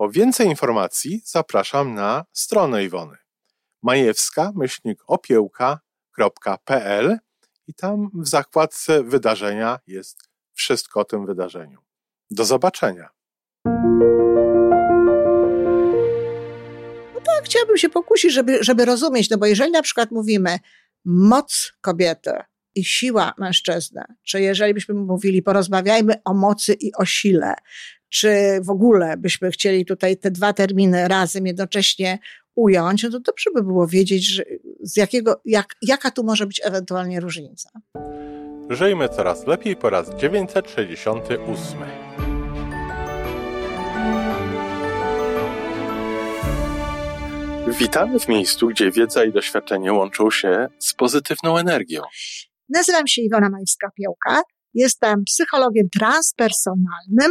Po więcej informacji zapraszam na stronę Iwony majewska-opiełka.pl i tam w zakładce wydarzenia jest wszystko o tym wydarzeniu. Do zobaczenia. No tak, chciałabym się pokusić, żeby, żeby rozumieć, no bo jeżeli na przykład mówimy moc kobiety i siła mężczyzny, czy jeżeli byśmy mówili, porozmawiajmy o mocy i o sile, czy w ogóle byśmy chcieli tutaj te dwa terminy razem jednocześnie ująć, no to dobrze by było wiedzieć, że z jakiego, jak, jaka tu może być ewentualnie różnica. Żyjmy coraz lepiej po raz 968. Witamy w miejscu, gdzie wiedza i doświadczenie łączą się z pozytywną energią. Nazywam się Iwona Majewska-Piołka. Jestem psychologiem transpersonalnym,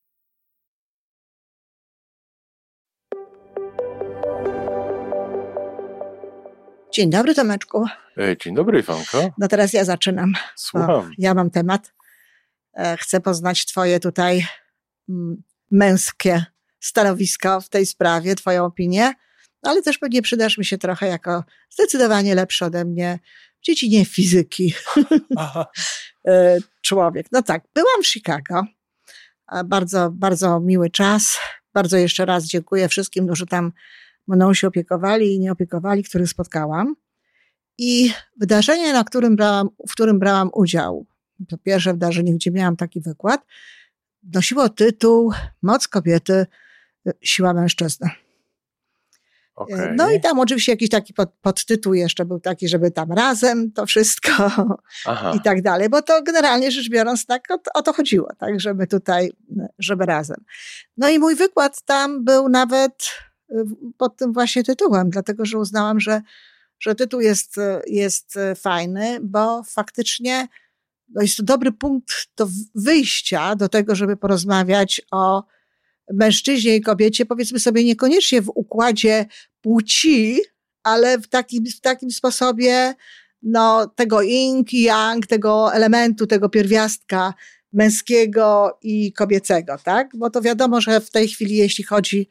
Dzień dobry, Tomeczku. E, dzień dobry, Iwanko. No teraz ja zaczynam. Słucham. ja mam temat. E, chcę poznać Twoje tutaj mm, męskie stanowisko w tej sprawie, Twoją opinię, ale też pewnie przydasz mi się trochę jako zdecydowanie lepszy ode mnie w dziedzinie fizyki e, człowiek. No tak, byłam w Chicago. Bardzo, bardzo miły czas. Bardzo jeszcze raz dziękuję wszystkim, którzy tam mną się opiekowali i nie opiekowali, których spotkałam. I wydarzenie, na którym brałam, w którym brałam udział, to pierwsze wydarzenie, gdzie miałam taki wykład, nosiło tytuł Moc kobiety, siła mężczyzny. Okay. No i tam oczywiście jakiś taki pod, podtytuł jeszcze był taki, żeby tam razem to wszystko Aha. i tak dalej, bo to generalnie rzecz biorąc tak o, o, to chodziło, tak, żeby tutaj, żeby razem. No i mój wykład tam był nawet pod tym właśnie tytułem, dlatego że uznałam, że, że tytuł jest, jest fajny, bo faktycznie no jest to dobry punkt do wyjścia do tego, żeby porozmawiać o mężczyźnie i kobiecie, powiedzmy sobie niekoniecznie w układzie płci, ale w takim, w takim sposobie no, tego yin i yang, tego elementu, tego pierwiastka męskiego i kobiecego, tak? Bo to wiadomo, że w tej chwili, jeśli chodzi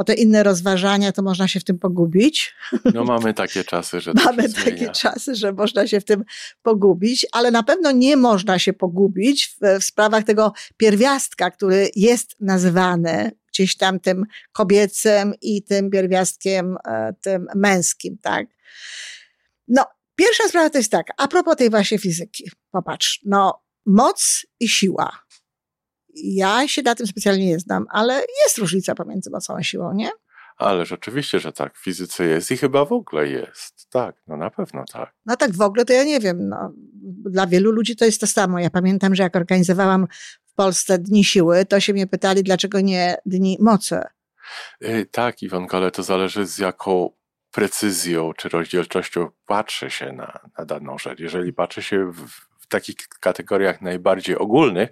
o te inne rozważania, to można się w tym pogubić. No mamy takie czasy, że Mamy takie czasy, że można się w tym pogubić, ale na pewno nie można się pogubić w, w sprawach tego pierwiastka, który jest nazywany gdzieś tam tym kobiecym i tym pierwiastkiem e, tym męskim, tak? No, pierwsza sprawa to jest tak, a propos tej właśnie fizyki. Popatrz, no, moc i siła. Ja się na tym specjalnie nie znam, ale jest różnica pomiędzy mocą a siłą, nie? Ale rzeczywiście, że tak, w fizyce jest i chyba w ogóle jest. Tak, no na pewno tak. No tak w ogóle to ja nie wiem. No, dla wielu ludzi to jest to samo. Ja pamiętam, że jak organizowałam w Polsce Dni Siły, to się mnie pytali, dlaczego nie Dni Mocy. Yy, tak, Iwonko, ale to zależy z jaką precyzją czy rozdzielczością patrzy się na, na daną rzecz. Jeżeli patrzy się w, w takich kategoriach najbardziej ogólnych,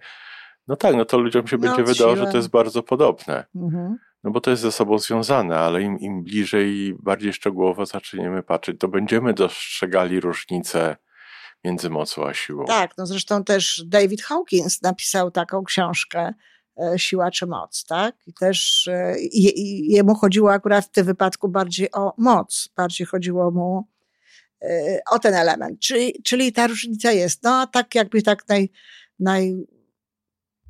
no tak, no to ludziom się no, będzie wydawało, że to jest bardzo podobne. Mhm. No bo to jest ze sobą związane, ale im, im bliżej i bardziej szczegółowo zaczniemy patrzeć, to będziemy dostrzegali różnice między mocą a siłą. Tak, no zresztą też David Hawkins napisał taką książkę e, Siła czy moc, tak? I też e, jemu chodziło akurat w tym wypadku bardziej o moc, bardziej chodziło mu e, o ten element. Czyli, czyli ta różnica jest. No a tak jakby tak naj, naj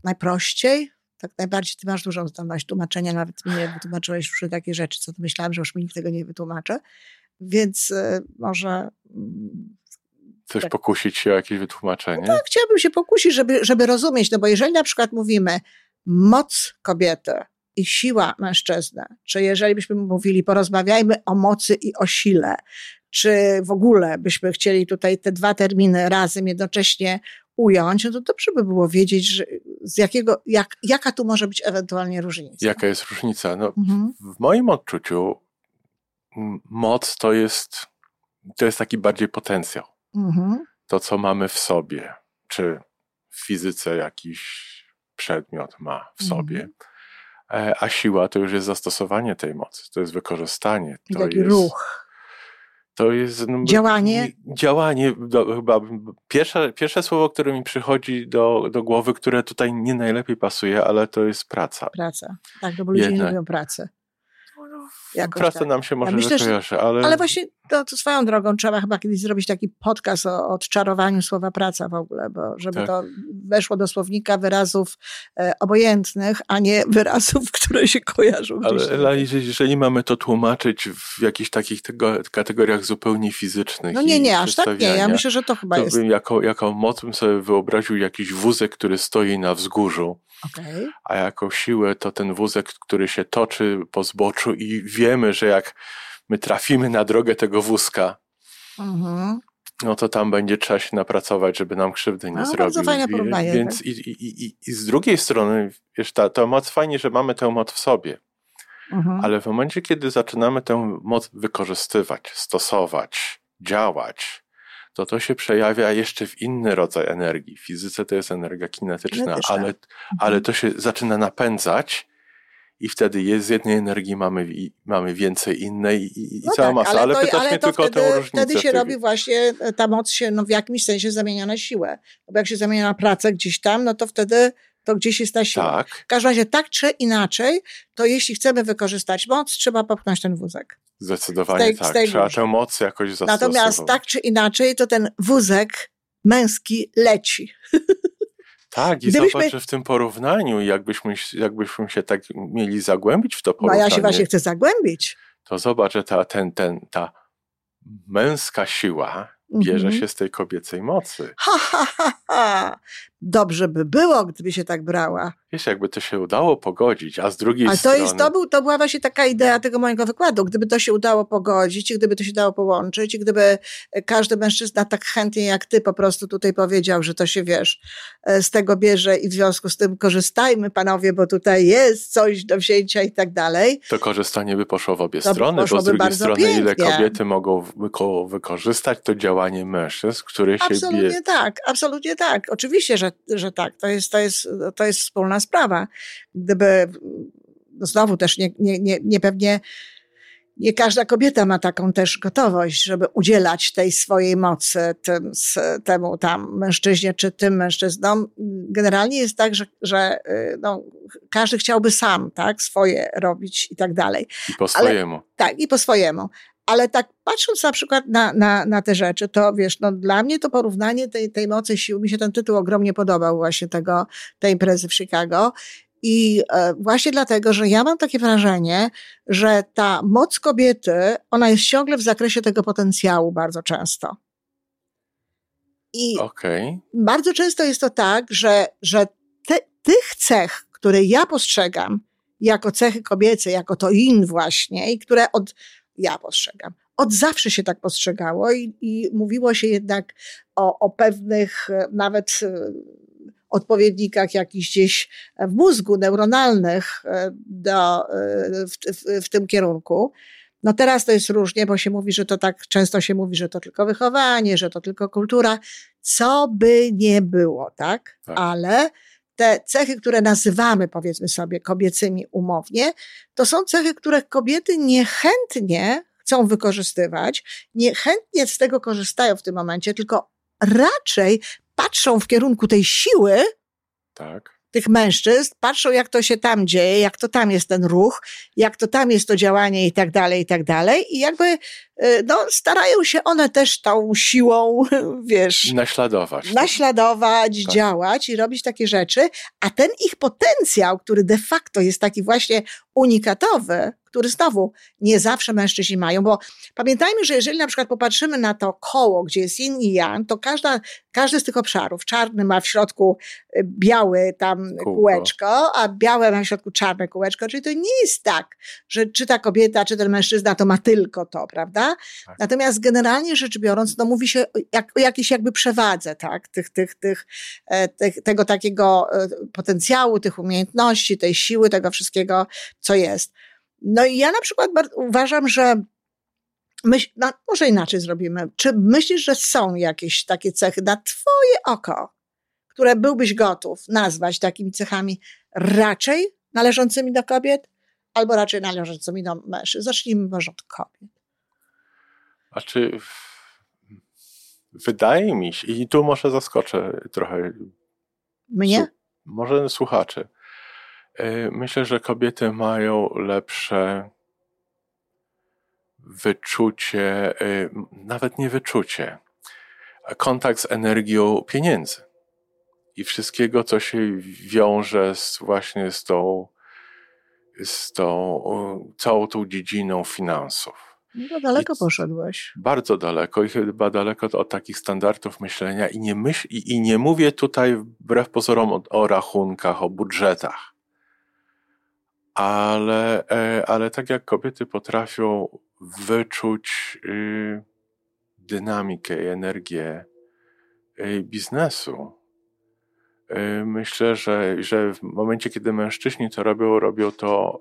najprościej, tak najbardziej ty masz dużą zdolność tłumaczenia, nawet mnie wytłumaczyłeś już takie rzeczy, co to myślałam, że już mi nikt tego nie wytłumaczy. Więc y, może mm, Chcesz tak. pokusić się o jakieś wytłumaczenie? No tak, chciałabym się pokusić, żeby, żeby rozumieć, no bo jeżeli na przykład mówimy moc kobiety i siła mężczyzny, czy jeżeli byśmy mówili, porozmawiajmy o mocy i o sile, czy w ogóle byśmy chcieli tutaj te dwa terminy razem jednocześnie ująć, no to dobrze by było wiedzieć, że z jakiego, jak, jaka tu może być ewentualnie różnica. Jaka jest różnica? No, mhm. W moim odczuciu moc to jest, to jest taki bardziej potencjał. Mhm. To, co mamy w sobie, czy w fizyce jakiś przedmiot ma w sobie. Mhm. E, a siła to już jest zastosowanie tej mocy, to jest wykorzystanie. To Taki jest, ruch. To jest. No, działanie? Działanie. Do, chyba pierwsze, pierwsze słowo, które mi przychodzi do, do głowy, które tutaj nie najlepiej pasuje, ale to jest praca. Praca. Tak, no bo ludzie Jedna. nie lubią pracy. Jakoś Praca tak. nam się może ja myślę, kojarzy, ale... Ale właśnie to, to, swoją drogą trzeba chyba kiedyś zrobić taki podcast o odczarowaniu słowa praca w ogóle, bo żeby tak. to weszło do słownika wyrazów e, obojętnych, a nie wyrazów, które się kojarzą. Ale Ela, jeżeli mamy to tłumaczyć w jakichś takich tego, kategoriach zupełnie fizycznych No nie, nie, aż tak nie. Ja myślę, że to chyba to jest... Bym jako, jako moc bym sobie wyobraził jakiś wózek, który stoi na wzgórzu Okay. A jako siłę to ten wózek, który się toczy po zboczu i wiemy, że jak my trafimy na drogę tego wózka, mhm. no to tam będzie trzeba się napracować, żeby nam krzywdy nie no, zrobić. Bardzo fajne porównanie. Więc tak? i, i, i, i z drugiej strony, wiesz, ta, ta moc, fajnie, że mamy tę moc w sobie. Mhm. Ale w momencie, kiedy zaczynamy tę moc wykorzystywać, stosować, działać, to to się przejawia jeszcze w inny rodzaj energii. W fizyce to jest energia kinetyczna, kinetyczna. Ale, ale mhm. to się zaczyna napędzać i wtedy jest z jednej energii mamy, mamy więcej innej i, i no cała tak, masa. Ale, ale to, pytasz ale mnie tylko wtedy, o tę różnicę. Wtedy się robi właśnie, e, ta moc się no, w jakimś sensie zamienia na siłę. Bo jak się zamienia na pracę gdzieś tam, no to wtedy to gdzieś jest ta siła. Tak. W każdym razie tak czy inaczej, to jeśli chcemy wykorzystać moc, trzeba popchnąć ten wózek. Zdecydowanie tej, tak. Trzeba tę moc jakoś zastosować. Natomiast tak czy inaczej, to ten wózek męski leci. Tak, i Gdybyśmy... zobacz, że w tym porównaniu, jakbyśmy, jakbyśmy się tak mieli zagłębić w to porównanie. No ja się właśnie chcę zagłębić. To zobacz, że ta, ten, ten, ta męska siła bierze mhm. się z tej kobiecej mocy. Ha, ha, ha, ha. Dobrze by było, gdyby się tak brała. Wiesz, jakby to się udało pogodzić, a z drugiej strony... to, jest, to, był, to była właśnie taka idea tego mojego wykładu. Gdyby to się udało pogodzić i gdyby to się dało połączyć i gdyby każdy mężczyzna tak chętnie jak ty po prostu tutaj powiedział, że to się, wiesz, e, z tego bierze i w związku z tym korzystajmy panowie, bo tutaj jest coś do wzięcia i tak dalej. To korzystanie by poszło w obie to strony, bo z drugiej strony pięknie. ile kobiety mogą wykorzystać to działanie mężczyzn, które się... Absolutnie tak, absolutnie tak. Oczywiście, że, że tak. To jest, to, jest, to jest wspólna sprawa. Gdyby znowu też nie, nie, nie, nie pewnie nie każda kobieta ma taką też gotowość, żeby udzielać tej swojej mocy tym, temu tam mężczyźnie czy tym mężczyznom. Generalnie jest tak, że, że y, no, każdy chciałby sam, tak, swoje robić i tak dalej. I po swojemu. Ale, tak, i po swojemu. Ale tak patrząc na przykład na, na, na te rzeczy, to wiesz, no dla mnie to porównanie tej, tej mocy sił, mi się ten tytuł ogromnie podobał właśnie tego, tej imprezy w Chicago. I e, właśnie dlatego, że ja mam takie wrażenie, że ta moc kobiety, ona jest ciągle w zakresie tego potencjału bardzo często. I okay. bardzo często jest to tak, że, że te, tych cech, które ja postrzegam jako cechy kobiece, jako to in właśnie, i które od, ja postrzegam. Od zawsze się tak postrzegało i, i mówiło się jednak o, o pewnych e, nawet e, odpowiednikach jakichś gdzieś w mózgu neuronalnych e, do, w, w, w tym kierunku. No teraz to jest różnie, bo się mówi, że to tak, często się mówi, że to tylko wychowanie, że to tylko kultura, co by nie było, tak? tak. Ale te cechy, które nazywamy, powiedzmy sobie, kobiecymi umownie, to są cechy, które kobiety niechętnie chcą wykorzystywać, niechętnie z tego korzystają w tym momencie, tylko raczej patrzą w kierunku tej siły, tak. tych mężczyzn, patrzą jak to się tam dzieje, jak to tam jest ten ruch, jak to tam jest to działanie i tak dalej, i tak dalej. I jakby no, starają się one też tą siłą, wiesz. Naśladować. Naśladować, tak. działać i robić takie rzeczy, a ten ich potencjał, który de facto jest taki właśnie unikatowy, który znowu nie zawsze mężczyźni mają, bo pamiętajmy, że jeżeli na przykład popatrzymy na to koło, gdzie jest yin i yang, to każda, każdy z tych obszarów, czarny ma w środku y, biały tam Kółko. kółeczko, a białe ma w środku czarne kółeczko, czyli to nie jest tak, że czy ta kobieta, czy ten mężczyzna to ma tylko to, prawda? Tak. Natomiast generalnie rzecz biorąc, no mówi się jak, o jakiejś jakby przewadze, tak, tych, tych, tych, e, tych, tego takiego e, potencjału, tych umiejętności, tej siły, tego wszystkiego, co jest. No i ja na przykład uważam, że myśl, no może inaczej zrobimy. Czy myślisz, że są jakieś takie cechy na twoje oko, które byłbyś gotów nazwać takimi cechami raczej należącymi do kobiet, albo raczej należącymi do mężczyzn? Zacznijmy może od kobiet. A czy wydaje mi się, i tu może zaskoczę trochę. Mnie? może słuchaczy. Y, myślę, że kobiety mają lepsze wyczucie, y, nawet nie wyczucie, kontakt z energią pieniędzy i wszystkiego, co się wiąże z, właśnie z tą, z tą całą tą dziedziną finansów. No daleko I, poszedłeś. Bardzo daleko i chyba daleko od takich standardów myślenia i nie, myśl, i, i nie mówię tutaj wbrew pozorom o, o rachunkach, o budżetach ale, e, ale tak jak kobiety potrafią wyczuć y, dynamikę i energię y, biznesu, y, myślę, że, że w momencie, kiedy mężczyźni to robią, robią to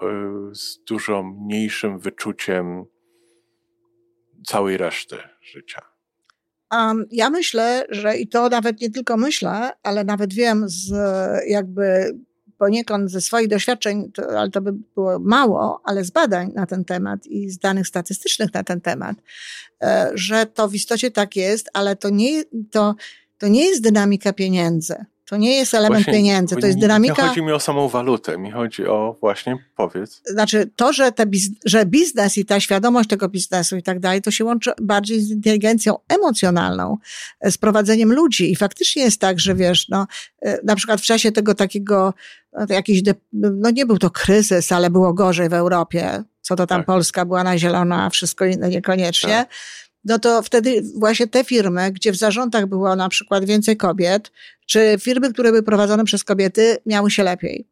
z dużo mniejszym wyczuciem całej reszty życia. Um, ja myślę, że i to nawet nie tylko myślę, ale nawet wiem z jakby poniekąd ze swoich doświadczeń, to, ale to by było mało, ale z badań na ten temat i z danych statystycznych na ten temat, e, że to w istocie tak jest, ale to nie, to, to nie jest dynamika pieniędzy. To nie jest element właśnie, pieniędzy, to jest dynamika. Nie chodzi mi o samą walutę, mi chodzi o właśnie, powiedz. Znaczy, to, że, te biz... że biznes i ta świadomość tego biznesu i tak dalej, to się łączy bardziej z inteligencją emocjonalną, e, z prowadzeniem ludzi. I faktycznie jest tak, że wiesz, no, e, na przykład w czasie tego takiego, no, jakiś, no nie był to kryzys, ale było gorzej w Europie, co to tam tak. Polska była na zielono, a wszystko inne niekoniecznie. Tak no to wtedy właśnie te firmy, gdzie w zarządach było na przykład więcej kobiet, czy firmy, które były prowadzone przez kobiety, miały się lepiej.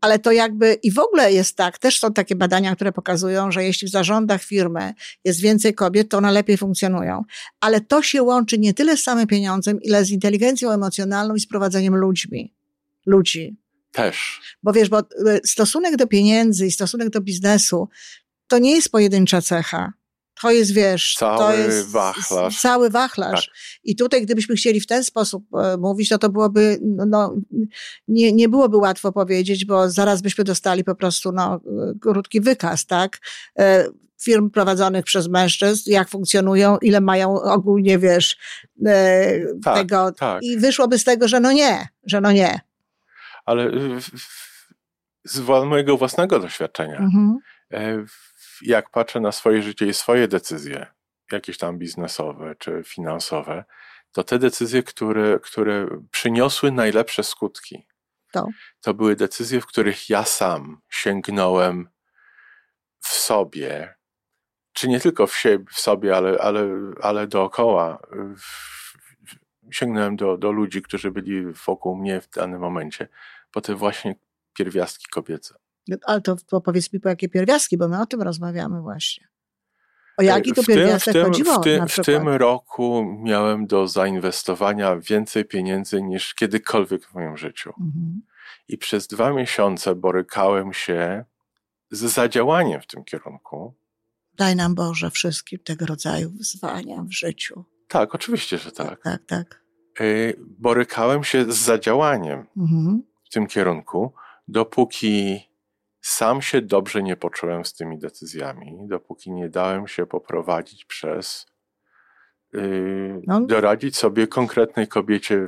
Ale to jakby i w ogóle jest tak, też są takie badania, które pokazują, że jeśli w zarządach firmy jest więcej kobiet, to one lepiej funkcjonują. Ale to się łączy nie tyle z samym pieniądzem, ile z inteligencją emocjonalną i z prowadzeniem ludźmi. Ludzi. Też. Bo wiesz, bo y, stosunek do pieniędzy i stosunek do biznesu to nie jest pojedyncza cecha. To jest, wiesz, cały to jest wachlarz. cały wachlarz. Tak. I tutaj, gdybyśmy chcieli w ten sposób e, mówić, no to byłoby, no, no, nie, nie byłoby łatwo powiedzieć, bo zaraz byśmy dostali po prostu, no, krótki wykaz, tak? E, firm prowadzonych przez mężczyzn, jak funkcjonują, ile mają ogólnie, wiesz, e, tak, tego. Tak. I wyszłoby z tego, że no nie, że no nie. Ale z mojego własnego doświadczenia, mhm jak patrzę na swoje życie i swoje decyzje, jakieś tam biznesowe czy finansowe, to te decyzje, które, które przyniosły najlepsze skutki, to. to były decyzje, w których ja sam sięgnąłem w sobie, czy nie tylko w, siebie, w sobie, ale, ale, ale dookoła. Sięgnąłem do, do ludzi, którzy byli wokół mnie w danym momencie, po te właśnie pierwiastki kobiece. Ale to, to powiedz mi po jakie pierwiastki, bo my o tym rozmawiamy właśnie. O jaki to pierwiastek chodziło? W, tym, w tym roku miałem do zainwestowania więcej pieniędzy niż kiedykolwiek w moim życiu. Mhm. I przez dwa miesiące borykałem się z zadziałaniem w tym kierunku. Daj nam Boże wszystkim tego rodzaju wyzwania w życiu. Tak, oczywiście, że tak. Tak, tak. tak. Y, borykałem się z zadziałaniem mhm. w tym kierunku, dopóki sam się dobrze nie poczułem z tymi decyzjami, dopóki nie dałem się poprowadzić przez yy, no. doradzić sobie konkretnej kobiecie,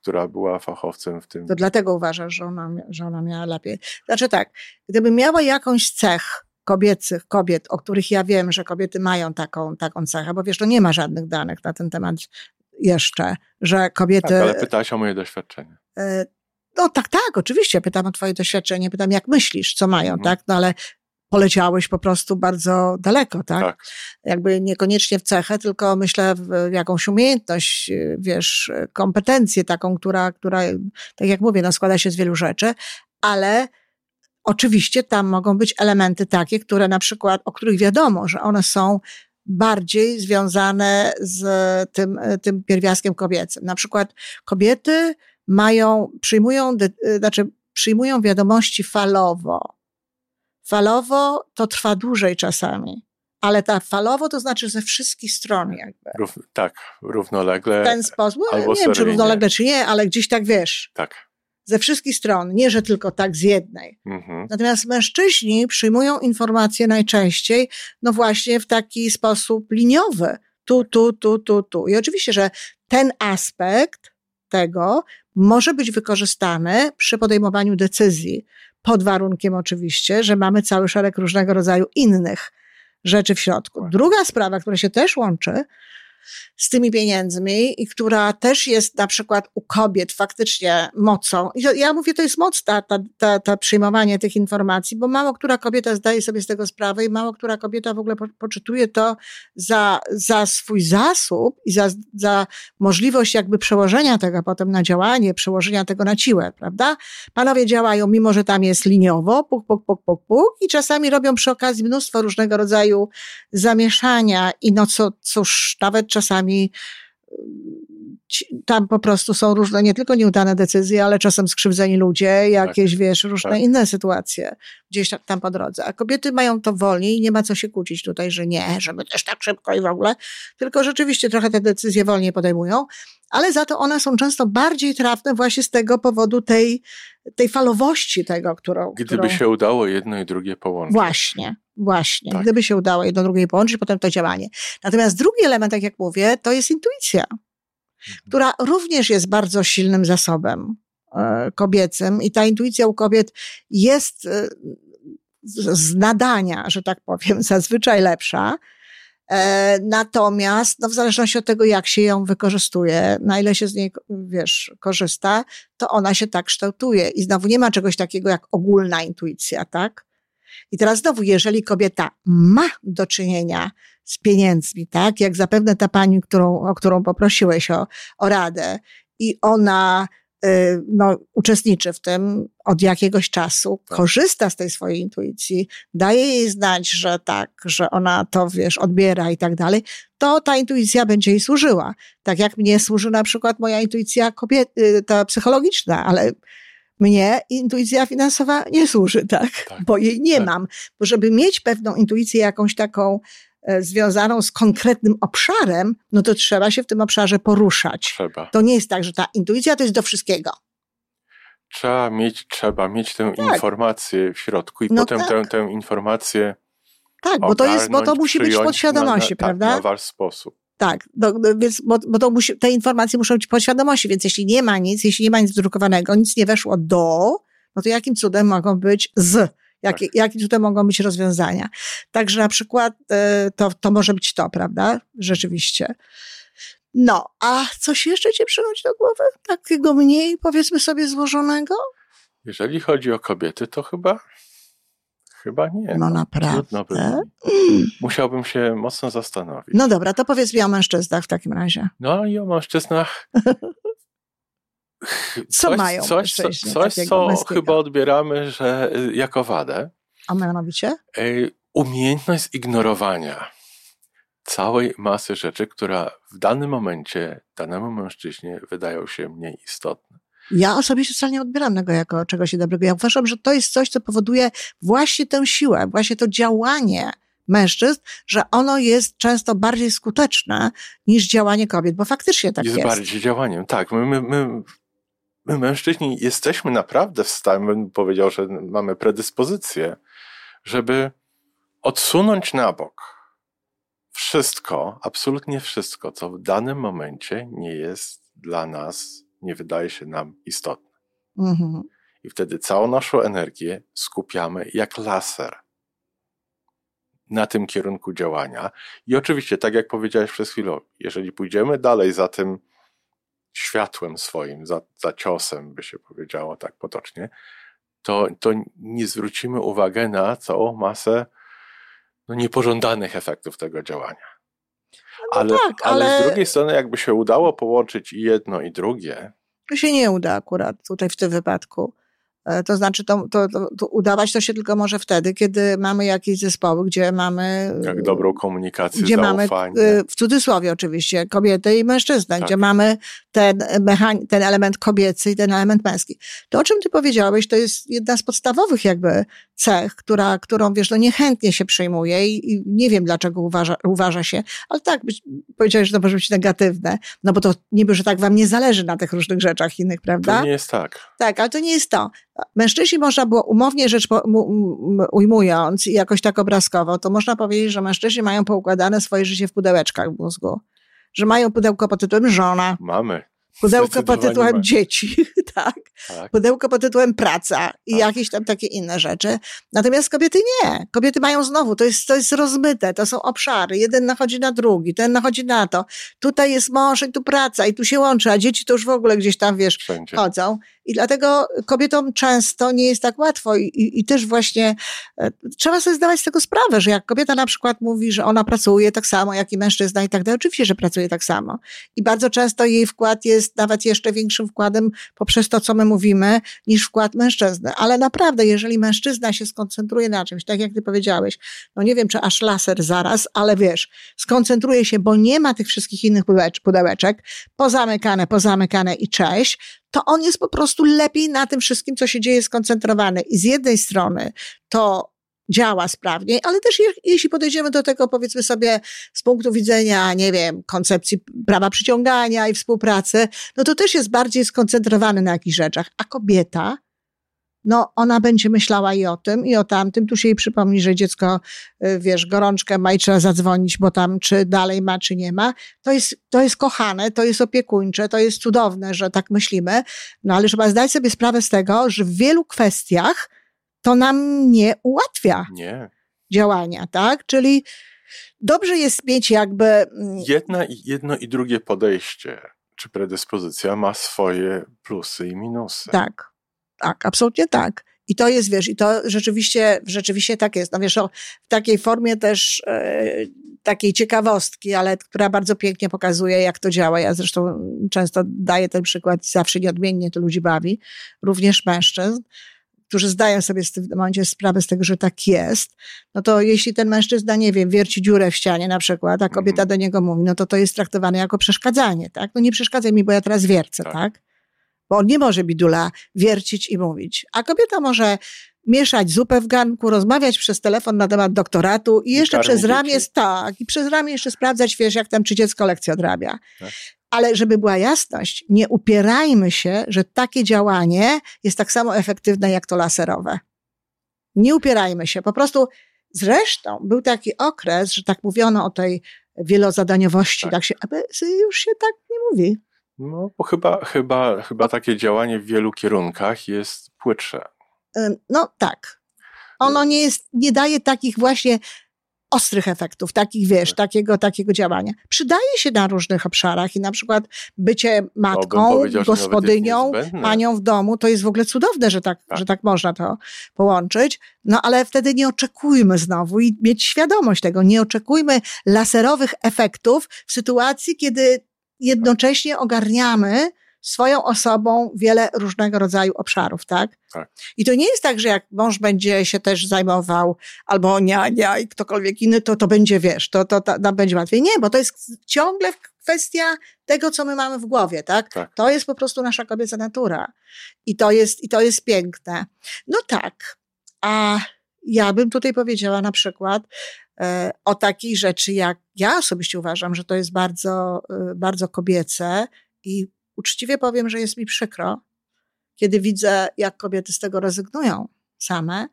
która była fachowcem w tym. To dlatego uważasz, że ona, że ona miała lepiej. Znaczy tak, gdyby miała jakąś cech kobiecych, kobiet, o których ja wiem, że kobiety mają taką, taką cechę, bo wiesz, to nie ma żadnych danych na ten temat jeszcze, że kobiety... Tak, ale pytałaś o moje doświadczenie. E, no tak, tak, oczywiście. Pytam o twoje doświadczenie, pytam jak myślisz, co mają, mhm. tak? No ale poleciałeś po prostu bardzo daleko, tak? tak? Jakby niekoniecznie w cechę, tylko myślę w jakąś umiejętność, wiesz, kompetencję taką, która, która, tak jak mówię, no składa się z wielu rzeczy, ale oczywiście tam mogą być elementy takie, które na przykład, o których wiadomo, że one są bardziej związane z tym, tym pierwiastkiem kobiecym. Na przykład kobiety mają, przyjmują, znaczy przyjmują wiadomości falowo. Falowo to trwa dłużej czasami. Ale ta falowo to znaczy ze wszystkich stron jakby. Rów, tak, równolegle. W ten sposób. Nie wiem, czy równolegle, czy nie, ale gdzieś tak wiesz. Tak. Ze wszystkich stron, nie że tylko tak z jednej. Mhm. Natomiast mężczyźni przyjmują informacje najczęściej, no właśnie w taki sposób liniowy. Tu, tu, tu, tu, tu. I oczywiście, że ten aspekt tego może być wykorzystany przy podejmowaniu decyzji, pod warunkiem oczywiście, że mamy cały szereg różnego rodzaju innych rzeczy w środku. Druga sprawa, która się też łączy, z tymi pieniędzmi i która też jest na przykład u kobiet faktycznie mocą. Ja mówię, to jest moc ta, ta, ta, ta przyjmowanie tych informacji, bo mało która kobieta zdaje sobie z tego sprawę i mało która kobieta w ogóle po, poczytuje to za, za swój zasób i za, za możliwość jakby przełożenia tego potem na działanie, przełożenia tego na siłę, prawda? Panowie działają, mimo że tam jest liniowo, puk, puk, puk, puk, puk i czasami robią przy okazji mnóstwo różnego rodzaju zamieszania i no co, cóż, nawet czasami tam po prostu są różne, nie tylko nieudane decyzje, ale czasem skrzywdzeni ludzie, jakieś, tak, wiesz, różne tak. inne sytuacje gdzieś tam, tam po drodze. A kobiety mają to wolniej i nie ma co się kłócić tutaj, że nie, żeby też tak szybko i w ogóle, tylko rzeczywiście trochę te decyzje wolniej podejmują, ale za to one są często bardziej trafne właśnie z tego powodu tej, tej falowości tego, którą... Gdyby którą... się udało jedno i drugie połączyć. Właśnie, właśnie. Tak. Gdyby się udało jedno drugie połączyć, potem to działanie. Natomiast drugi element, tak jak mówię, to jest intuicja, mhm. która również jest bardzo silnym zasobem e, kobiecym i ta intuicja u kobiet jest e, z nadania, że tak powiem, zazwyczaj lepsza. E, natomiast, no w zależności od tego, jak się ją wykorzystuje, na ile się z niej, wiesz, korzysta, to ona się tak kształtuje. I znowu nie ma czegoś takiego jak ogólna intuicja, tak? I teraz znowu, jeżeli kobieta ma do czynienia z pieniędzmi, tak, jak zapewne ta pani, którą, o którą poprosiłeś o, o radę, i ona y, no, uczestniczy w tym od jakiegoś czasu, tak. korzysta z tej swojej intuicji, daje jej znać, że tak, że ona to, wiesz, odbiera i tak dalej, to ta intuicja będzie jej służyła. Tak jak mnie służy na przykład moja intuicja kobiet, y, ta psychologiczna, ale mnie intuicja finansowa nie służy, tak? tak bo jej nie tak. mam. Bo żeby mieć pewną intuicję jakąś taką e, związaną z konkretnym obszarem, no to trzeba się w tym obszarze poruszać. Trzeba. To nie jest tak, że ta intuicja to jest do wszystkiego. Trzeba mieć, trzeba mieć tę tak. informację w środku i no potem tak. tę, tę informację. Tak, bo to jest, bo to musi być w podświadomości, na, prawda? Tak, na wasz sposób. Tak, do, więc, bo, bo to musi, te informacje muszą być podświadomości, więc jeśli nie ma nic, jeśli nie ma nic drukowanego, nic nie weszło do, no to jakim cudem mogą być z? Jak, tak. Jakim cudem mogą być rozwiązania? Także na przykład e, to, to może być to, prawda? Rzeczywiście. No, a coś jeszcze ci przychodzi do głowy? Takiego mniej, powiedzmy sobie, złożonego? Jeżeli chodzi o kobiety, to chyba Chyba nie. No, no naprawdę. Musiałbym się mocno zastanowić. No dobra, to powiedz mi o mężczyznach w takim razie. No i o mężczyznach. co coś, mają Coś, coś, coś co męskiego. chyba odbieramy, że y, jako wadę. A mianowicie? Umiejętność ignorowania całej masy rzeczy, która w danym momencie danemu mężczyźnie wydają się mniej istotne. Ja osobiście wcale nie odbieram tego jako czegoś dobrego. Ja uważam, że to jest coś, co powoduje właśnie tę siłę, właśnie to działanie mężczyzn, że ono jest często bardziej skuteczne niż działanie kobiet, bo faktycznie tak jest. Jest bardziej działaniem, tak. My, my, my, my mężczyźni jesteśmy naprawdę w stanie, bym powiedział, że mamy predyspozycję, żeby odsunąć na bok wszystko, absolutnie wszystko, co w danym momencie nie jest dla nas nie wydaje się nam istotne. Mhm. I wtedy całą naszą energię skupiamy jak laser na tym kierunku działania. I oczywiście, tak jak powiedziałeś przez chwilę, jeżeli pójdziemy dalej za tym światłem swoim, za, za ciosem, by się powiedziało tak potocznie, to, to nie zwrócimy uwagi na całą masę no, niepożądanych efektów tego działania. No ale, tak, ale... ale z drugiej strony, jakby się udało połączyć i jedno, i drugie. To się nie uda akurat tutaj w tym wypadku. E, to znaczy, to, to, to, udawać to się tylko może wtedy, kiedy mamy jakieś zespoły, gdzie mamy. Jak dobrą komunikację, gdzie zaufanie. mamy, e, w cudzysłowie oczywiście, kobiety i mężczyznę, tak. gdzie mamy ten, mechan- ten element kobiecy i ten element męski. To, o czym ty powiedziałeś, to jest jedna z podstawowych jakby cech, która, którą wiesz, no niechętnie się przyjmuje i, i nie wiem dlaczego uważa, uważa się, ale tak, powiedziałeś, że to może być negatywne, no bo to niby, że tak wam nie zależy na tych różnych rzeczach innych, prawda? To nie jest tak. Tak, ale to nie jest to. Mężczyźni można było umownie rzecz ujmując i jakoś tak obrazkowo, to można powiedzieć, że mężczyźni mają poukładane swoje życie w pudełeczkach w mózgu. Że mają pudełko pod tytułem żona. Mamy. Pudełko pod tytułem dzieci, tak? tak? Pudełko pod tytułem praca i tak. jakieś tam takie inne rzeczy. Natomiast kobiety nie. Kobiety mają znowu, to jest, to jest rozmyte, to są obszary. Jeden nachodzi na drugi, ten nachodzi na to. Tutaj jest mąż i tu praca i tu się łączy, a dzieci to już w ogóle gdzieś tam, wiesz, Wszędzie. chodzą. I dlatego kobietom często nie jest tak łatwo i, i, i, też właśnie e, trzeba sobie zdawać z tego sprawę, że jak kobieta na przykład mówi, że ona pracuje tak samo jak i mężczyzna i tak dalej, oczywiście, że pracuje tak samo. I bardzo często jej wkład jest nawet jeszcze większym wkładem poprzez to, co my mówimy, niż wkład mężczyzny. Ale naprawdę, jeżeli mężczyzna się skoncentruje na czymś, tak jak ty powiedziałeś, no nie wiem, czy aż laser zaraz, ale wiesz, skoncentruje się, bo nie ma tych wszystkich innych pudełeczek, pozamykane, pozamykane i cześć, to on jest po prostu lepiej na tym wszystkim, co się dzieje, skoncentrowany. I z jednej strony to działa sprawniej, ale też jeśli podejdziemy do tego, powiedzmy sobie, z punktu widzenia, nie wiem, koncepcji prawa przyciągania i współpracy, no to też jest bardziej skoncentrowany na jakichś rzeczach. A kobieta, no ona będzie myślała i o tym, i o tamtym. Tu się jej przypomni, że dziecko, y, wiesz, gorączkę ma i trzeba zadzwonić, bo tam czy dalej ma, czy nie ma. To jest, to jest kochane, to jest opiekuńcze, to jest cudowne, że tak myślimy, no ale trzeba zdać sobie sprawę z tego, że w wielu kwestiach to nam nie ułatwia nie. działania, tak? Czyli dobrze jest mieć jakby... Mm, Jedna, jedno i drugie podejście, czy predyspozycja ma swoje plusy i minusy. Tak. Tak, absolutnie tak. I to jest, wiesz, i to rzeczywiście, rzeczywiście tak jest. No wiesz, o, w takiej formie też e, takiej ciekawostki, ale która bardzo pięknie pokazuje, jak to działa. Ja zresztą często daję ten przykład, zawsze nieodmiennie to ludzi bawi, również mężczyzn, którzy zdają sobie w tym momencie sprawę z tego, że tak jest, no to jeśli ten mężczyzna, nie wiem, wierci dziurę w ścianie na przykład, a kobieta mhm. do niego mówi, no to to jest traktowane jako przeszkadzanie, tak? No nie przeszkadzaj mi, bo ja teraz wiercę, tak? tak? bo on nie może bidula wiercić i mówić. A kobieta może mieszać zupę w garnku, rozmawiać przez telefon na temat doktoratu i jeszcze I przez ramię, dzieci. tak, i przez ramię jeszcze sprawdzać, wiesz, jak tam czy dziecko lekcję odrabia. Tak. Ale żeby była jasność, nie upierajmy się, że takie działanie jest tak samo efektywne jak to laserowe. Nie upierajmy się. Po prostu zresztą był taki okres, że tak mówiono o tej wielozadaniowości, tak, tak się, aby już się tak nie mówi. No, bo chyba, chyba, chyba takie działanie w wielu kierunkach jest płytsze. No tak. Ono nie jest, nie daje takich właśnie ostrych efektów, takich wiesz, tak. takiego, takiego działania. Przydaje się na różnych obszarach i na przykład bycie matką, gospodynią, panią w domu, to jest w ogóle cudowne, że tak, tak, że tak można to połączyć. No ale wtedy nie oczekujmy znowu i mieć świadomość tego, nie oczekujmy laserowych efektów w sytuacji, kiedy jednocześnie ogarniamy swoją osobą wiele różnego rodzaju obszarów, tak? tak? I to nie jest tak, że jak mąż będzie się też zajmował, albo niania i ktokolwiek inny, to to będzie, wiesz, to, to, to, to będzie łatwiej. Nie, bo to jest ciągle kwestia tego, co my mamy w głowie, tak? tak? To jest po prostu nasza kobieca natura. I to jest, i to jest piękne. No tak. A ja bym tutaj powiedziała na przykład, E, o takiej rzeczy, jak ja osobiście uważam, że to jest bardzo, e, bardzo kobiece i uczciwie powiem, że jest mi przykro, kiedy widzę, jak kobiety z tego rezygnują same,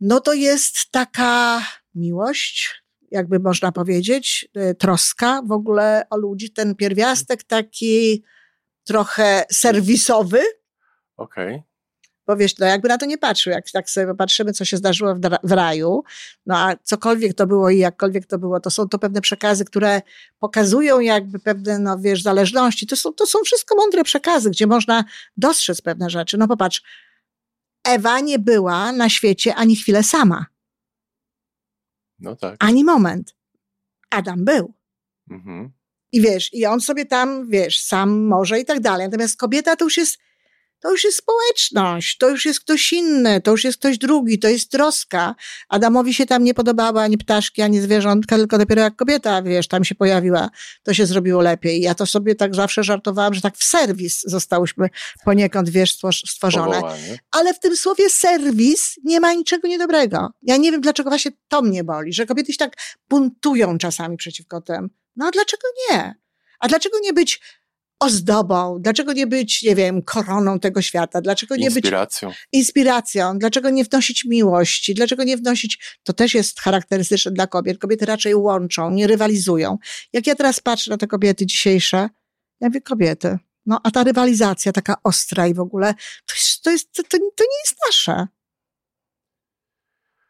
no to jest taka miłość, jakby można powiedzieć, e, troska w ogóle o ludzi, ten pierwiastek taki trochę serwisowy. Okej. Okay. Bo wiesz, no jakby na to nie patrzył, jak tak sobie patrzymy, co się zdarzyło w, w raju, no a cokolwiek to było i jakkolwiek to było, to są to pewne przekazy, które pokazują jakby pewne, no wiesz, zależności. To są, to są wszystko mądre przekazy, gdzie można dostrzec pewne rzeczy. No popatrz, Ewa nie była na świecie ani chwilę sama. No tak. Ani moment. Adam był. Mhm. I wiesz, i on sobie tam, wiesz, sam może i tak dalej. Natomiast kobieta to już jest to już jest społeczność, to już jest ktoś inny, to już jest ktoś drugi, to jest troska. Adamowi się tam nie podobała ani ptaszki, ani zwierzątka, tylko dopiero jak kobieta, wiesz, tam się pojawiła, to się zrobiło lepiej. Ja to sobie tak zawsze żartowałam, że tak w serwis zostałyśmy poniekąd, wiesz, stworzone. Ale w tym słowie serwis nie ma niczego niedobrego. Ja nie wiem, dlaczego właśnie to mnie boli, że kobiety się tak buntują czasami przeciwko tym. No a dlaczego nie? A dlaczego nie być ozdobą? Dlaczego nie być, nie wiem, koroną tego świata? Dlaczego nie inspiracją. być inspiracją? Dlaczego nie wnosić miłości? Dlaczego nie wnosić, to też jest charakterystyczne dla kobiet. Kobiety raczej łączą, nie rywalizują. Jak ja teraz patrzę na te kobiety dzisiejsze, ja mówię, kobiety, no a ta rywalizacja taka ostra i w ogóle, to, jest, to, jest, to, to, nie jest nasze.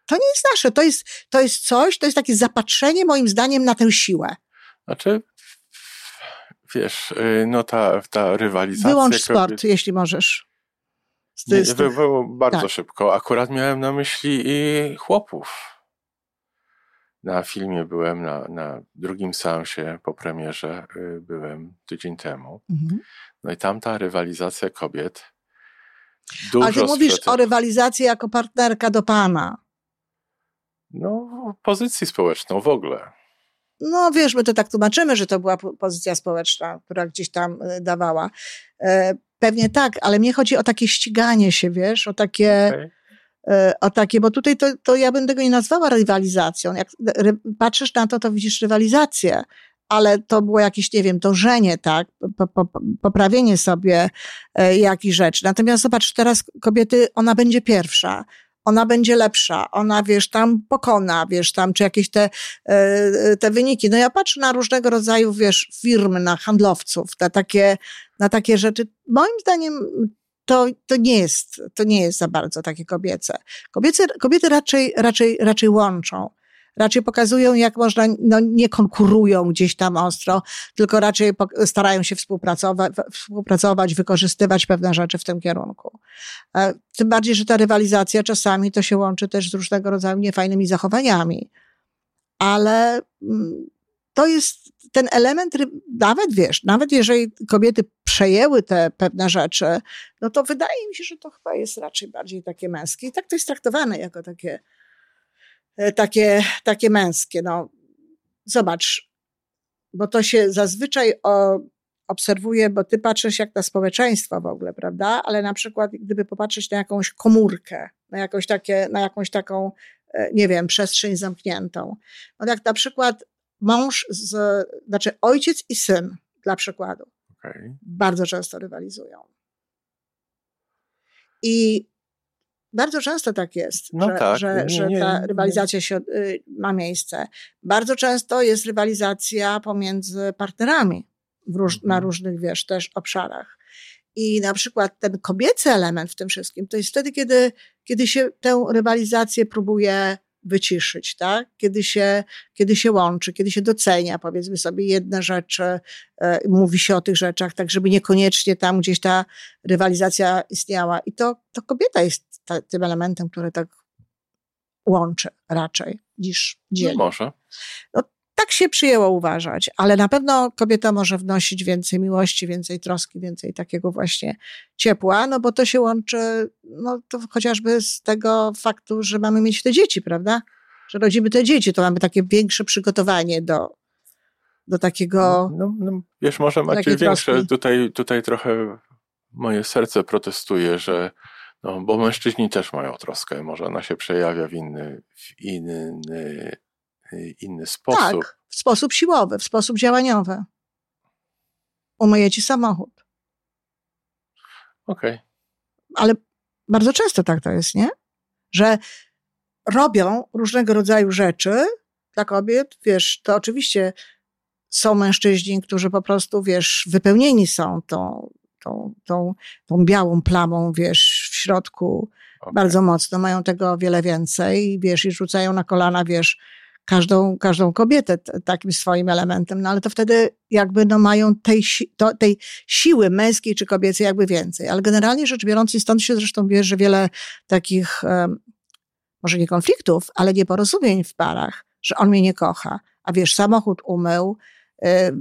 To nie jest nasze. To jest, to jest coś, to jest takie zapatrzenie moim zdaniem na tę siłę. Znaczy, wiesz, y, no ta, ta rywalizacja. Wyłącz sport, jeśli możesz. Nie, wy, wy, bardzo tak. szybko. Akurat miałem na myśli i chłopów. Na filmie byłem, na, na drugim seansie po premierze y, byłem tydzień temu. Mhm. No i tam ta rywalizacja kobiet. Dużo Ale ty mówisz o rywalizacji jako partnerka do pana. No, pozycji społeczną w ogóle no wiesz, my to tak tłumaczymy, że to była pozycja społeczna, która gdzieś tam e, dawała. E, pewnie tak, ale mnie chodzi o takie ściganie się, wiesz, o takie, okay. E, o takie, bo tutaj to, to ja bym tego nie nazwała rywalizacją. Jak patrzysz na to, to widzisz rywalizację, ale to było jakieś, nie wiem, dążenie, tak, po, po, poprawienie sobie jakichś rzeczy. Natomiast zobacz, teraz kobiety, ona będzie pierwsza ona będzie lepsza, ona, wiesz, tam pokona, wiesz, tam, czy jakieś te, e, te wyniki. No ja patrzę na różnego rodzaju, wiesz, firmy, na handlowców, na takie, na takie rzeczy. Moim zdaniem to, to nie jest, to nie jest za bardzo takie kobiece. Kobiece, kobiety raczej, raczej, raczej łączą raczej pokazują, jak można, no nie konkurują gdzieś tam ostro, tylko raczej starają się współpracować, współpracować, wykorzystywać pewne rzeczy w tym kierunku. E, tym bardziej, że ta rywalizacja czasami to się łączy też z różnego rodzaju niefajnymi zachowaniami. Ale mm, to jest ten element, nawet wiesz, nawet jeżeli kobiety przejęły te pewne rzeczy, no to wydaje mi się, że to chyba jest raczej bardziej takie męskie. I tak to jest traktowane jako takie takie, takie męskie. No, zobacz, bo to się zazwyczaj o, obserwuje, bo ty patrzysz jak na społeczeństwo w ogóle, prawda? Ale na przykład, gdyby popatrzeć na jakąś komórkę, na jakąś, takie, na jakąś taką, e, nie wiem, przestrzeń zamkniętą. No jak na przykład mąż, z, znaczy ojciec i syn, dla przykładu, okay. bardzo często rywalizują. I bardzo często tak jest, no że, tak. że, nie, że nie, ta rywalizacja się, y, ma miejsce. Bardzo często jest rywalizacja pomiędzy partnerami róż, mhm. na różnych, wiesz, też obszarach. I na przykład ten kobiecy element w tym wszystkim to jest wtedy, kiedy, kiedy się tę rywalizację próbuje wyciszyć, tak? Kiedy się, kiedy się łączy, kiedy się docenia, powiedzmy sobie, jedne rzeczy, e, mówi się o tych rzeczach, tak żeby niekoniecznie tam gdzieś ta rywalizacja istniała. I to, to kobieta jest ta, tym elementem, który tak łączy raczej niż dzieli. No może. No, tak się przyjęło uważać, ale na pewno kobieta może wnosić więcej miłości, więcej troski, więcej takiego właśnie ciepła, no bo to się łączy, no to chociażby z tego faktu, że mamy mieć te dzieci, prawda? Że rodzimy te dzieci, to mamy takie większe przygotowanie do, do takiego. No, no, wiesz, może macie większe, tutaj, tutaj trochę moje serce protestuje, że no, bo mężczyźni też mają troskę, może ona się przejawia w inny, w inny inny sposób. Tak, w sposób siłowy, w sposób działaniowy. Umyję ci samochód. Okej. Okay. Ale bardzo często tak to jest, nie? Że robią różnego rodzaju rzeczy dla kobiet. Wiesz, to oczywiście są mężczyźni, którzy po prostu, wiesz, wypełnieni są tą, tą, tą, tą białą plamą, wiesz, w środku okay. bardzo mocno. Mają tego wiele więcej, wiesz, i rzucają na kolana, wiesz, każdą, każdą kobietę takim swoim elementem, no ale to wtedy jakby no mają tej, to, tej siły męskiej czy kobiecej jakby więcej. Ale generalnie rzecz biorąc, i stąd się zresztą bierze wiele takich, może nie konfliktów, ale nieporozumień w parach, że on mnie nie kocha, a wiesz, samochód umył,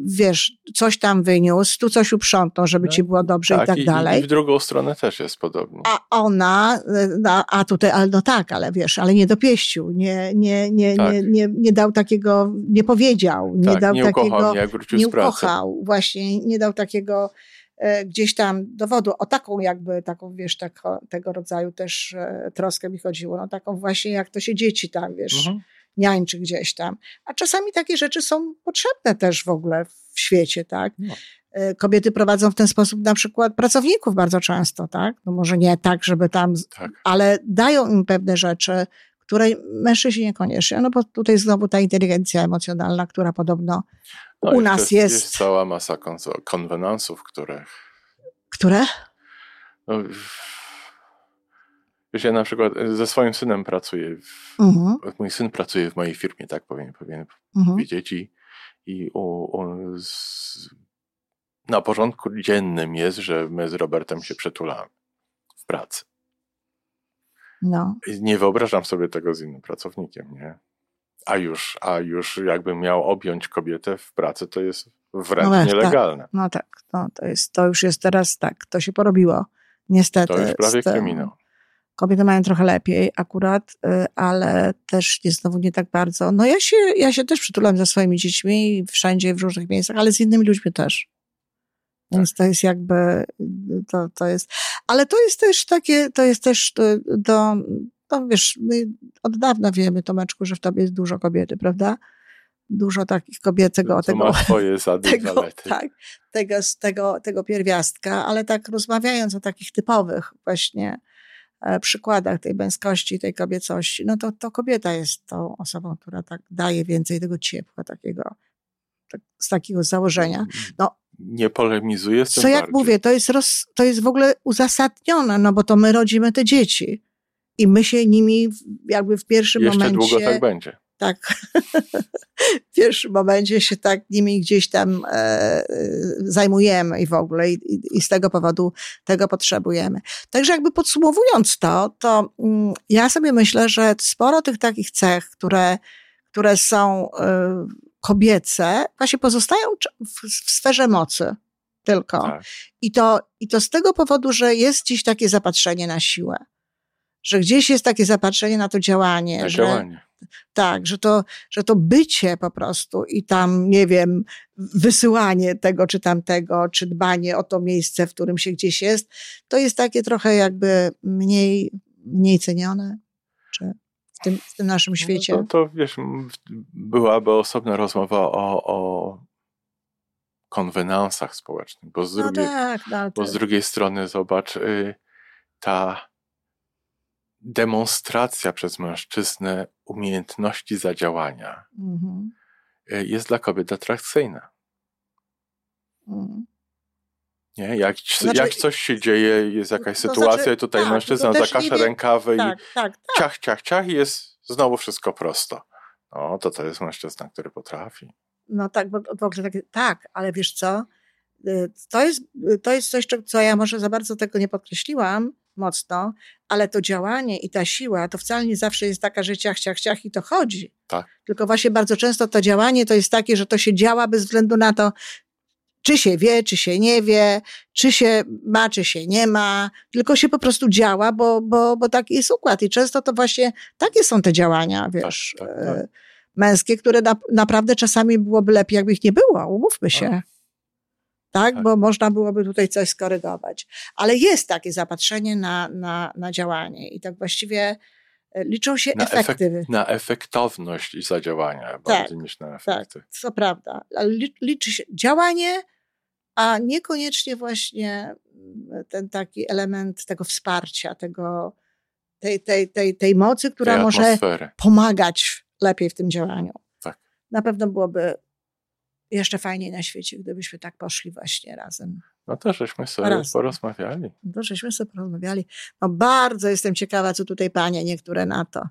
wiesz, coś tam wyniósł, tu coś uprzątnął, żeby no, ci było dobrze tak, i tak i, dalej. I w drugą stronę też jest podobnie. A ona, no, a tutaj, ale no tak, ale wiesz, ale nie dopieścił, nie, nie, nie, tak. nie, nie, nie dał takiego, nie powiedział, nie tak, dał nie takiego, ukochał, nie, jak wrócił nie ukochał, właśnie, nie dał takiego e, gdzieś tam dowodu, o taką jakby, taką wiesz, tak, tego rodzaju też e, troskę mi chodziło, no taką właśnie jak to się dzieci tam, wiesz, mhm niańczy gdzieś tam. A czasami takie rzeczy są potrzebne też w ogóle w świecie, tak? No. E, kobiety prowadzą w ten sposób na przykład pracowników bardzo często, tak? No może nie tak, żeby tam, tak. ale dają im pewne rzeczy, które mężczyźni niekoniecznie. No bo tutaj znowu ta inteligencja emocjonalna, która podobno no u nas jest, jest... Jest cała masa konwenansów, które... Które? No, Wiesz, ja na przykład e, ze swoim synem pracuję. W, mhm. Mój syn pracuje w mojej firmie, tak powiem, powinien mhm. wiedzieć. I, i z, na porządku dziennym jest, że my z Robertem się przetulamy w pracy. No. Nie wyobrażam sobie tego z innym pracownikiem, nie? A już, a już jakbym miał objąć kobietę w pracy, to jest wręcz no tak. nielegalne. Tak. No tak, no to, jest, to już jest teraz tak, to się porobiło. Niestety. To już prawie kryminał. Kobiety mają trochę lepiej akurat, y, ale też nie, znowu nie tak bardzo. No ja się, ja się też przytulam za swoimi dziećmi wszędzie, w różnych miejscach, ale z innymi ludźmi też. Więc tak. to jest jakby, to, to jest, ale to jest też takie, to jest też do, no wiesz, my od dawna wiemy, Tomeczku, że w tobie jest dużo kobiety, prawda? Dużo takich kobiet, tego, tego, ma swoje zady, tego, tak, tego, tego, tego pierwiastka, ale tak rozmawiając o takich typowych właśnie przykładach tej męskości, tej kobiecości, no to, to kobieta jest tą osobą, która tak daje więcej tego ciepła, takiego, tak, z takiego założenia. No, nie polemizuje z tym Co jak bardziej. mówię, to jest, roz, to jest w ogóle uzasadnione, no bo to my rodzimy te dzieci i my się nimi jakby w pierwszym Jeszcze momencie... Jeszcze długo tak będzie tak w pierwszym momencie się tak nimi gdzieś tam e, zajmujemy i w ogóle i, i, z tego powodu tego potrzebujemy. Także jakby podsumowując to, to mm, ja sobie myślę, że sporo tych takich cech, które, które są e, kobiece, właśnie pozostają w, w sferze mocy tylko. Tak. I, to, I to z tego powodu, że jest dziś takie zapatrzenie na siłę. Że gdzieś jest takie zapatrzenie na to działanie. Na że, działanie tak, że to, że to bycie po prostu i tam, nie wiem, wysyłanie tego czy tamtego, czy dbanie o to miejsce, w którym się gdzieś jest, to jest takie trochę jakby mniej, mniej cenione, czy w tym, w tym naszym no świecie. No to, to wiesz, byłaby osobna rozmowa o, o konwenansach społecznych, bo z no drugiej, tak, no, bo z drugiej strony zobacz, y, ta demonstracja przez mężczyznę umiejętności zadziałania mhm. E, jest dla kobiet atrakcyjna. Mhm. Nie? Jak, znaczy, jak coś się dzieje, jest jakaś sytuacja znaczy, i tutaj tak, mężczyzna zakasza rękawy tak, i tak, tak. ciach, ciach, ciach i jest znowu wszystko prosto. No, to to jest mężczyzna, który potrafi. No tak, bo ogóle tak, tak, ale wiesz co, y, to jest, to jest coś, co ja może za bardzo tego nie podkreśliłam, mocno, ale to działanie i ta siła to wcale nie zawsze jest taka, że ciach, ciach, ciach i to chodzi. Tak. Tylko właśnie bardzo często to działanie to jest takie, że to się działa bez względu na to, czy się wie, czy się nie wie, czy się ma, czy się nie ma, tylko się po prostu działa, bo, bo, bo taki jest układ. I często to właśnie takie są te działania, wiesz, tak, tak, tak. Męskie, które na, naprawdę czasami byłoby lepiej, jakby ich nie było, umówmy się. Tak tak? tak? Bo można byłoby tutaj coś skorygować. Ale jest takie zapatrzenie na, na, na działanie i tak właściwie e, liczą się na efekty. Efekt, na efektowność zadziałania tak, bardziej niż na efekty. Tak, to prawda. Ale liczy się działanie, a niekoniecznie właśnie mm, ten taki element tego wsparcia, tego, tej, tej, tej, tej mocy, która tej może pomagać lepiej w tym działaniu. Tak. Na pewno byłoby jeszcze fajniej na świecie, gdybyśmy tak poszli właśnie razem. No to żeśmy sobie razem. porozmawiali. No to żeśmy sobie porozmawiali. No bardzo jestem ciekawa, co tutaj panie niektóre na to.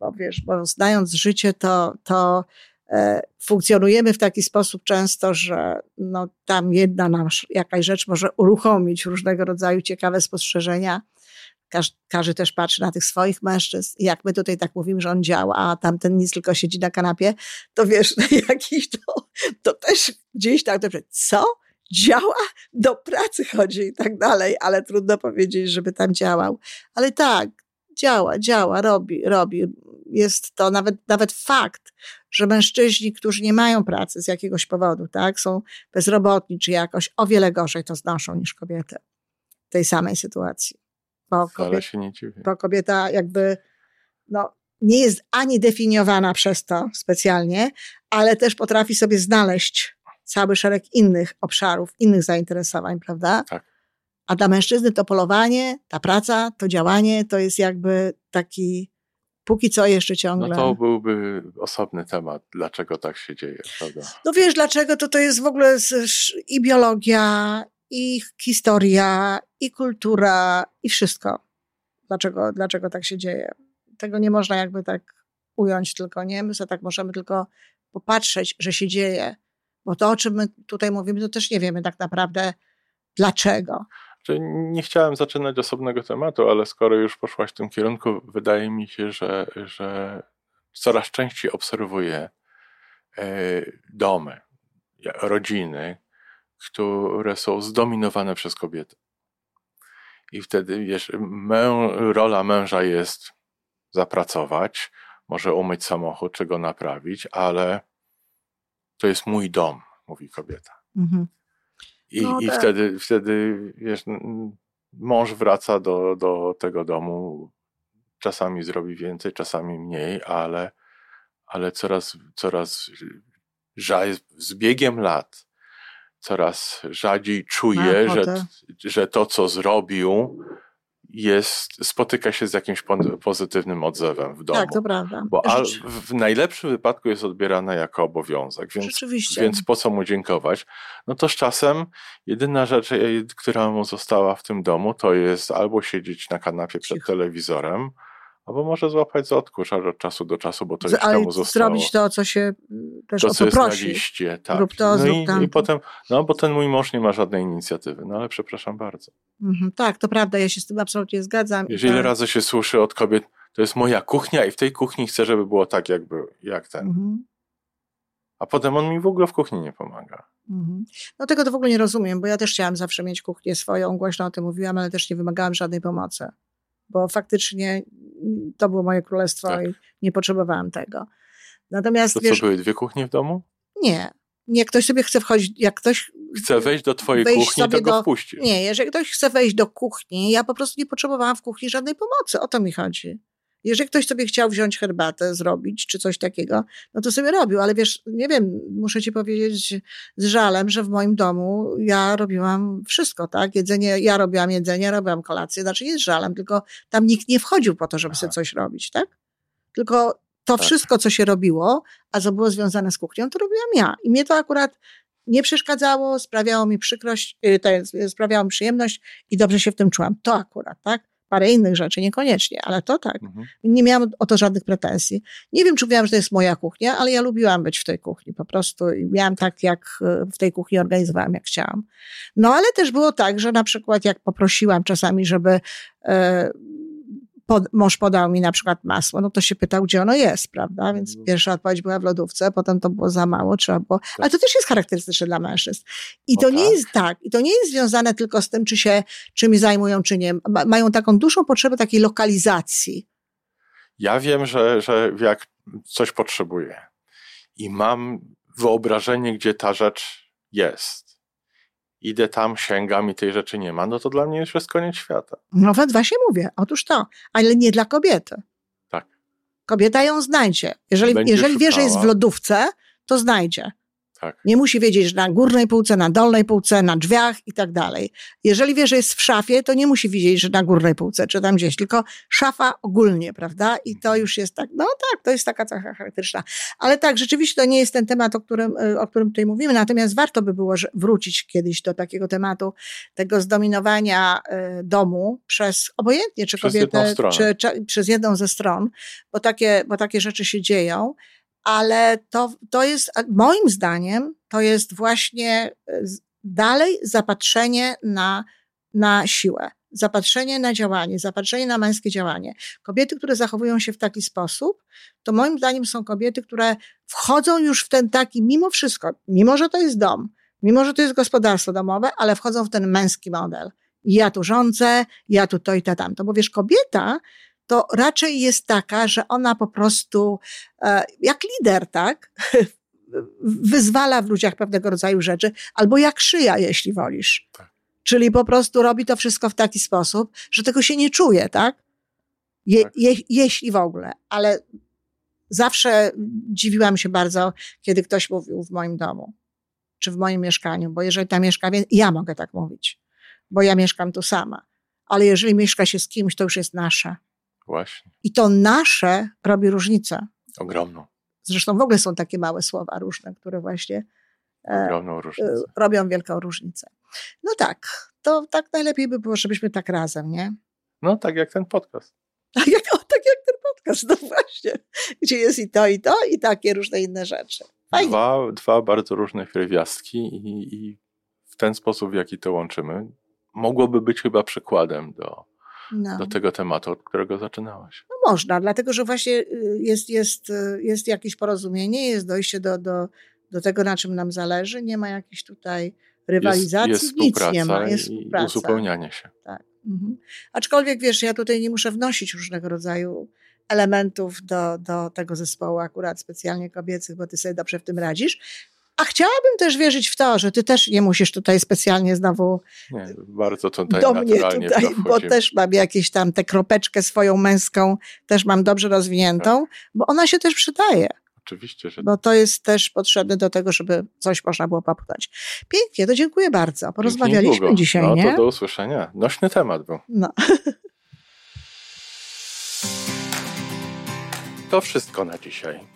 Bo wiesz, bo znając życie, to, to e, funkcjonujemy w taki sposób często, że no, tam jedna nam jakaś rzecz może uruchomić różnego rodzaju ciekawe spostrzeżenia. Każ, każdy też patrzy na tych swoich mężczyzn. Jak my tutaj tak mówimy, że on działa, a tamten nic tylko siedzi na kanapie, to wiesz, jakiś to, to też gdzieś tak, dobrze, co? Działa? Do pracy chodzi i tak dalej, ale trudno powiedzieć, żeby tam działał. Ale tak, działa, działa, robi, robi. Jest to nawet, nawet fakt, że mężczyźni, którzy nie mają pracy z jakiegoś powodu, tak, są bezrobotni czy jakoś, o wiele gorzej to znoszą niż kobiety w tej samej sytuacji. Bo, kobiet, się nie dziwię. bo kobieta jakby no, nie jest ani definiowana przez to specjalnie, ale też potrafi sobie znaleźć cały szereg innych obszarów, innych zainteresowań, prawda? Tak. A dla mężczyzny to polowanie, ta praca, to działanie to jest jakby taki póki co jeszcze ciągle. No to byłby osobny temat, dlaczego tak się dzieje, prawda? No wiesz, dlaczego to to jest w ogóle i biologia, i historia, i kultura, i wszystko. Dlaczego, dlaczego tak się dzieje? Tego nie można jakby tak ująć tylko, nie? My tak możemy tylko popatrzeć, że się dzieje. Bo to, o czym my tutaj mówimy, to też nie wiemy tak naprawdę dlaczego. Nie chciałem zaczynać osobnego tematu, ale skoro już poszłaś w tym kierunku, wydaje mi się, że, że coraz częściej obserwuję e, domy, rodziny, które są zdominowane przez kobiety. I wtedy wiesz, mę, rola męża jest zapracować, może umyć samochód, czy go naprawić, ale to jest mój dom, mówi kobieta. Mhm. I, no i tak. wtedy, wtedy wiesz, mąż wraca do, do tego domu, czasami zrobi więcej, czasami mniej, ale, ale coraz, coraz z biegiem lat coraz rzadziej czuje, że, że to, co zrobił, jest, spotyka się z jakimś pozytywnym odzewem w domu. Tak, to prawda. Bo w najlepszym wypadku jest odbierana jako obowiązek, więc, Rzeczywiście. więc po co mu dziękować? No to z czasem jedyna rzecz, e, która mu została w tym domu, to jest albo siedzieć na kanapie przed Cicho. telewizorem, Albo może złapać za odkurzacz od czasu do czasu, bo to już temu zostało. zrobić to, co się też to, o co, jest prosi. na liście, tak. Rób to, no i, i, potem, no bo ten mój mąż nie ma żadnej inicjatywy, no ale przepraszam bardzo. Mhm, tak, to prawda, ja się z tym absolutnie zgadzam. Wiesz, ile razy się słyszy od kobiet, to jest moja kuchnia i w tej kuchni chcę, żeby było tak, jakby, jak ten. Mhm. A potem on mi w ogóle w kuchni nie pomaga. Mhm. No tego to w ogóle nie rozumiem, bo ja też chciałam zawsze mieć kuchnię swoją, głośno o tym mówiłam, ale też nie wymagałam żadnej pomocy bo faktycznie to było moje królestwo tak. i nie potrzebowałam tego. Natomiast to wiesz, co, były dwie kuchnie w domu? Nie. Nie, ktoś sobie chce wchodzić, jak ktoś... Chce wejść do twojej wejść kuchni, to go do, wpuści. Nie, jeżeli ktoś chce wejść do kuchni, ja po prostu nie potrzebowałam w kuchni żadnej pomocy, o to mi chodzi. Jeżeli ktoś sobie chciał wziąć herbatę, zrobić, czy coś takiego, no to sobie robił, ale wiesz, nie wiem, muszę ci powiedzieć z żalem, że w moim domu ja robiłam wszystko, tak? Jedzenie, ja robiłam jedzenie, robiłam kolację, znaczy nie z żalem, tylko tam nikt nie wchodził po to, żeby Aha. sobie coś robić, tak? Tylko to tak. wszystko, co się robiło, a co było związane z kuchnią, to robiłam ja. I mnie to akurat nie przeszkadzało, sprawiało mi przykrość, y, jest, sprawiało mi przyjemność i dobrze się w tym czułam. To akurat, tak? Parę innych rzeczy, niekoniecznie, ale to tak. Mhm. Nie miałam o to żadnych pretensji. Nie wiem, czy mówiłam, że to jest moja kuchnia, ale ja lubiłam być w tej kuchni po prostu i miałam tak, jak e, w tej kuchni organizowałam, jak chciałam. No ale też było tak, że na przykład jak poprosiłam czasami, żeby e, pod, mąż podał mi na przykład masło, no to się pytał, gdzie ono jest, prawda? Więc mhm. pierwsza odpowiedź była w lodówce, potem to było za mało, trzeba było. Tak. Ale to też jest charakterystyczne dla mężczyzn. I to nie tak. jest tak, i to nie jest związane tylko z tym, czy się czymś zajmują, czy nie. Mają taką dużą potrzebę takiej lokalizacji. Ja wiem, że, że jak coś potrzebuję i mam wyobrażenie, gdzie ta rzecz jest, idę tam, sięgam i tej rzeczy nie ma, no to dla mnie już jest koniec świata. No właśnie mówię, otóż to, ale nie dla kobiety. Tak. Kobieta ją znajdzie. Jeżeli, jeżeli wie, że jest w lodówce, to znajdzie. Tak. Nie musi wiedzieć, że na górnej półce, na dolnej półce, na drzwiach i tak dalej. Jeżeli wie, że jest w szafie, to nie musi wiedzieć, że na górnej półce, czy tam gdzieś, tylko szafa ogólnie, prawda? I to już jest tak, no tak, to jest taka cecha charakterystyczna. Ale tak, rzeczywiście to nie jest ten temat, o którym, y, o którym tutaj mówimy, natomiast warto by było wrócić kiedyś do takiego tematu, tego zdominowania y, domu przez obojętnie, czy przez kobietę, czy, czy, przez jedną ze stron, bo takie, bo takie rzeczy się dzieją ale to, to jest, moim zdaniem, to jest właśnie e, dalej zapatrzenie na, na siłę, zapatrzenie na działanie, zapatrzenie na męskie działanie. Kobiety, które zachowują się w taki sposób, to moim zdaniem są kobiety, które wchodzą już w ten taki, mimo wszystko, mimo że to jest dom, mimo że to jest gospodarstwo domowe, ale wchodzą w ten męski model. Ja tu rządzę, ja tu to i to tamto. Bo wiesz, kobieta to raczej jest taka, że ona po prostu, e, jak lider, tak? Wyzwala w ludziach pewnego rodzaju rzeczy, albo jak szyja, jeśli wolisz. Tak. Czyli po prostu robi to wszystko w taki sposób, że tego się nie czuje, tak? Je, tak. Je, jeśli w ogóle. Ale zawsze dziwiłam się bardzo, kiedy ktoś mówił w moim domu, czy w moim mieszkaniu, bo jeżeli tam mieszka, ja mogę tak mówić, bo ja mieszkam tu sama. Ale jeżeli mieszka się z kimś, to już jest nasze. Właśnie. I to nasze robi różnicę. Ogromną. Zresztą w ogóle są takie małe słowa różne, które właśnie e, Ogromną różnicę. E, robią wielką różnicę. No tak, to tak najlepiej by było, żebyśmy tak razem, nie? No tak jak ten podcast. Tak jak, o, tak jak ten podcast, no właśnie. Gdzie jest i to, i to, i takie różne inne rzeczy. Dwa, dwa bardzo różne pierwiastki i, i w ten sposób, w jaki to łączymy, mogłoby być chyba przykładem do, no. do tego tematu, od którego zaczynałaś? No można, dlatego że właśnie y, jest, jest, y, jest jakieś porozumienie, jest dojście do, do, do tego, na czym nam zależy, nie ma jakiejś tutaj rywalizacji, jest, jest nic nie ma. Jest współpraca. I uzupełnianie się. Tak. Mhm. Aczkolwiek wiesz, ja tutaj nie muszę wnosić różnego rodzaju elementów do, do tego zespołu akurat specjalnie kobiecych, bo ty sobie dobrze w tym radzisz. A chciałabym też wierzyć w to, że ty też nie musisz tutaj specjalnie znowu nie, bardzo tutaj do mnie tutaj, bo też mam jakieś tam tę kropeczkę swoją męską, też mam dobrze rozwiniętą, tak. bo ona się też przydaje. Oczywiście, że Bo to jest też potrzebne do tego, żeby coś można było popchnąć. Pięknie, to dziękuję bardzo. Porozmawialiśmy dzisiaj, no, nie? to do usłyszenia. Nośny temat był. No. To wszystko na dzisiaj.